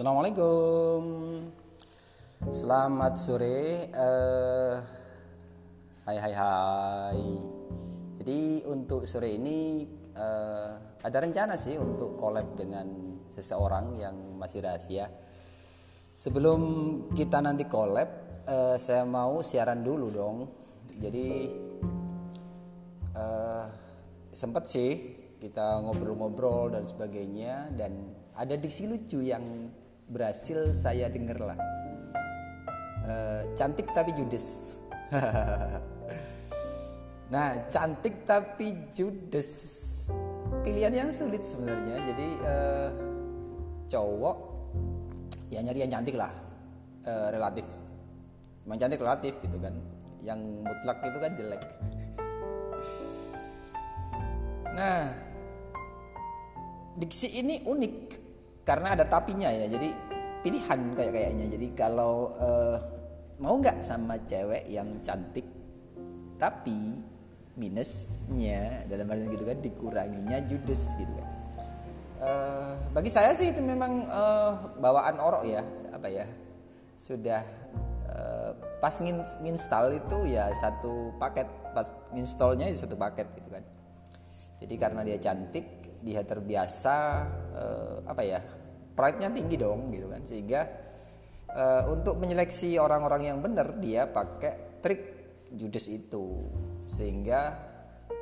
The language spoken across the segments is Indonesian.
Assalamualaikum. Selamat sore. Uh, hai hai hai. Jadi untuk sore ini uh, ada rencana sih untuk collab dengan seseorang yang masih rahasia. Sebelum kita nanti collab, uh, saya mau siaran dulu dong. Jadi uh, sempet sih kita ngobrol-ngobrol dan sebagainya dan ada diksi lucu yang berhasil saya dengar lah e, cantik tapi judes. Nah cantik tapi judes. Pilihan yang sulit sebenarnya. Jadi e, cowok ya nyari yang cantik lah. E, relatif. Emang cantik relatif gitu kan. Yang mutlak itu kan jelek. Nah diksi ini unik karena ada tapinya ya. Jadi pilihan kayak kayaknya. Jadi kalau uh, mau nggak sama cewek yang cantik tapi minusnya dalam artian gitu kan dikuranginya judes gitu kan. Uh, bagi saya sih itu memang uh, bawaan orok ya apa ya sudah pas nginstal itu ya satu paket pas nginstalnya itu satu paket gitu kan. Jadi karena dia cantik dia terbiasa uh, apa ya pride-nya tinggi dong gitu kan. Sehingga uh, untuk menyeleksi orang-orang yang benar dia pakai trik judes itu. Sehingga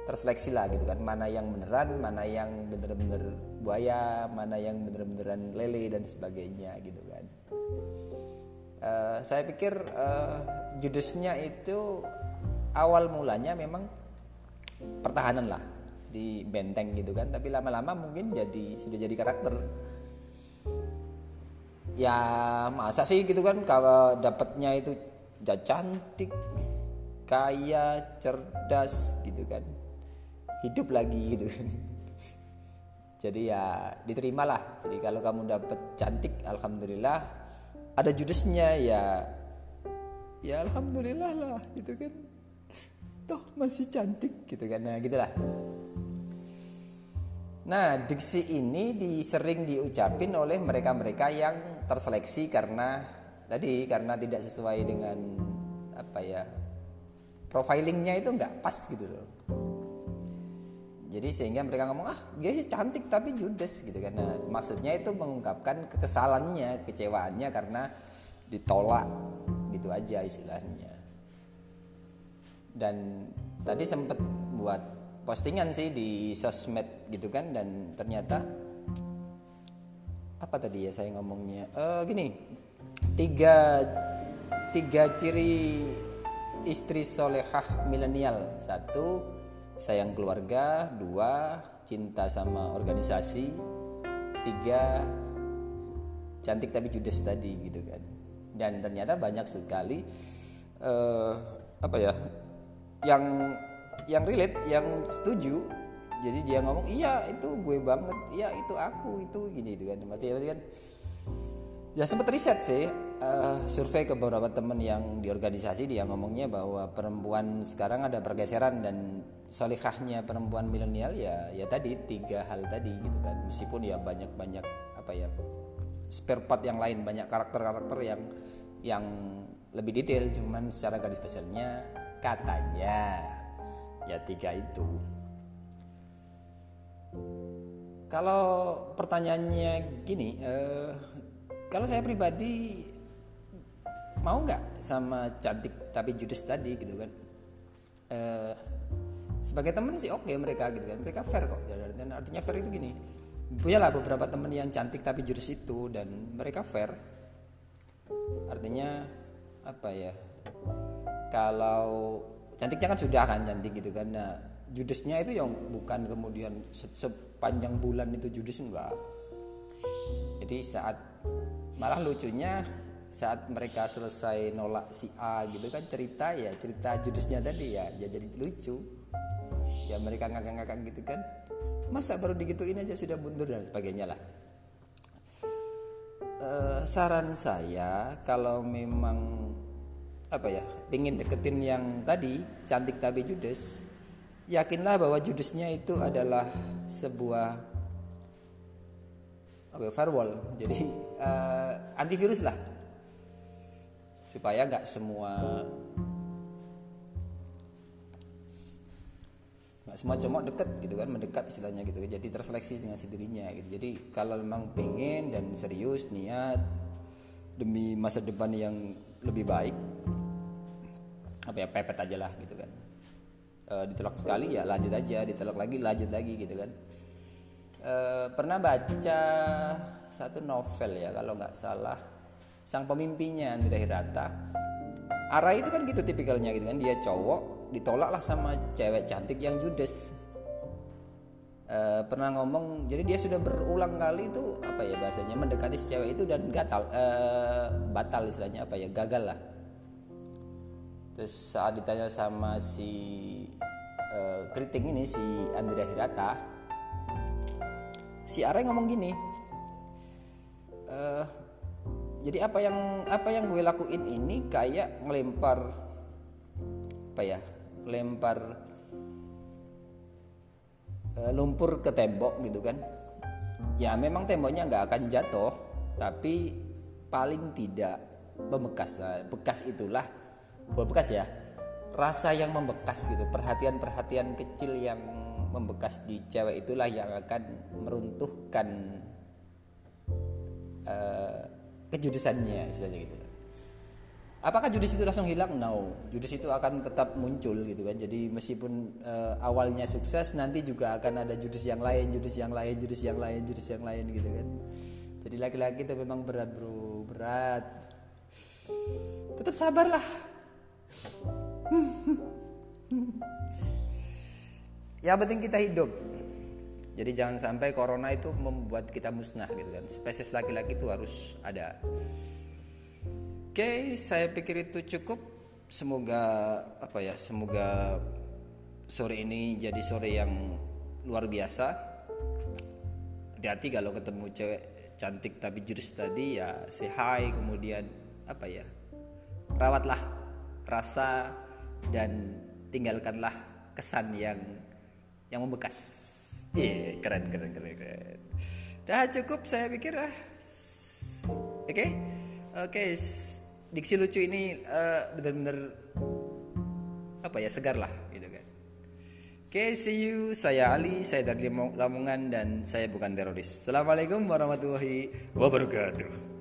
terseleksi lah gitu kan. Mana yang beneran mana yang bener-bener buaya mana yang bener-beneran lele dan sebagainya gitu kan. Uh, saya pikir uh, judesnya itu awal mulanya memang pertahanan lah di benteng gitu kan. Tapi lama-lama mungkin jadi sudah jadi karakter ya masa sih gitu kan kalau dapatnya itu udah cantik kaya cerdas gitu kan. Hidup lagi gitu jadi ya diterimalah. Jadi kalau kamu dapat cantik alhamdulillah. Ada judesnya ya ya alhamdulillah lah gitu kan. Toh masih cantik gitu kan. Nah gitulah. Nah, diksi ini disering diucapin oleh mereka-mereka yang terseleksi karena tadi karena tidak sesuai dengan apa ya profilingnya itu nggak pas gitu loh. Jadi sehingga mereka ngomong ah dia cantik tapi judes gitu. Nah, maksudnya itu mengungkapkan kekesalannya, kecewaannya karena ditolak gitu aja istilahnya. Dan tadi sempat buat postingan sih di sosmed gitu kan dan ternyata apa tadi ya saya ngomongnya? Uh, gini. Tiga tiga ciri istri solehah milenial. Satu sayang keluarga. Dua cinta sama organisasi. Tiga cantik tapi judes tadi gitu kan. Dan ternyata banyak sekali uh, apa ya yang yang relate yang setuju jadi dia ngomong iya itu gue banget. Iya itu aku itu gini itu kan. Berarti kan ya sempat riset sih uh, survei ke beberapa temen yang di organisasi dia ngomongnya bahwa perempuan sekarang ada pergeseran dan solihahnya perempuan milenial ya ya tadi tiga hal tadi gitu kan. Meskipun ya banyak banyak apa ya spare part yang lain banyak karakter karakter yang yang lebih detail. Cuman secara garis besarnya katanya ya tiga itu kalau pertanyaannya gini eh, kalau saya pribadi mau nggak sama cantik tapi judes tadi gitu kan? Eh, sebagai teman sih oke mereka gitu kan. Mereka fair kok. Dan artinya fair itu gini punya lah beberapa teman yang cantik tapi judes itu dan mereka fair. Artinya apa ya? Kalau cantiknya kan sudah kan cantik gitu kan. Nah judesnya itu yang bukan kemudian sepanjang bulan itu judes enggak. Jadi saat malah lucunya saat mereka selesai nolak si A gitu kan cerita ya cerita judesnya tadi ya ya jadi lucu. Ya mereka ngakak-ngakak gitu kan. Masa baru digituin aja sudah mundur dan sebagainya lah. Uh, saran saya kalau memang apa ya pingin deketin yang tadi cantik tapi judes yakinlah bahwa judesnya itu adalah sebuah apa ya, firewall. Jadi uh, antivirus lah. Supaya nggak semua nggak semua cuma deket gitu kan mendekat istilahnya gitu. Jadi terseleksi dengan sendirinya gitu. Jadi kalau memang pengen dan serius niat demi masa depan yang lebih baik apa ya pepet aja lah gitu kan. E, ditolak sekali ya lanjut aja ditolak lagi lanjut lagi gitu kan. E, pernah baca satu novel ya kalau nggak salah. Sang pemimpinya Andrea Hirata. Ara itu kan gitu tipikalnya gitu kan. Dia cowok ditolak lah sama cewek cantik yang judes. Uh, pernah ngomong jadi dia sudah berulang kali itu apa ya bahasanya mendekati si cewek itu dan gatal uh, batal istilahnya apa ya gagal lah terus saat ditanya sama si uh, keriting ini si Andrea Hirata si Ara ngomong gini uh, jadi apa yang apa yang gue lakuin ini kayak ngelempar apa ya lempar uh, lumpur ke tembok gitu kan. Ya memang temboknya nggak akan jatuh tapi paling tidak nah, bekas itulah buat bekas ya? Rasa yang membekas gitu perhatian-perhatian kecil yang membekas di cewek itulah yang akan meruntuhkan uh, kejudesannya istilahnya gitu. Apakah judis itu langsung hilang? No. Judis itu akan tetap muncul gitu kan. Jadi meskipun uh, awalnya sukses nanti juga akan ada judis yang lain judis yang lain judis yang lain judis yang lain gitu kan. Jadi laki-laki itu memang berat bro. Berat. Tetap sabarlah yang penting kita hidup jadi jangan sampai corona itu membuat kita musnah gitu kan. Spesies laki-laki itu harus ada. Oke, saya pikir itu cukup. Semoga apa ya? Semoga sore ini jadi sore yang luar biasa. Hati-hati kalau ketemu cewek cantik tapi jurus tadi ya say hi kemudian apa ya? Rawatlah rasa dan tinggalkanlah kesan yang yang membekas. Iya, yeah, keren, keren, keren, keren. Dah cukup saya pikir ah. Oke, okay? oke. Okay. Diksi lucu ini uh, benar-benar apa ya segar lah gitu kan. Oke, okay, see you. Saya Ali, saya dari Lamongan dan saya bukan teroris. Assalamualaikum warahmatullahi wabarakatuh.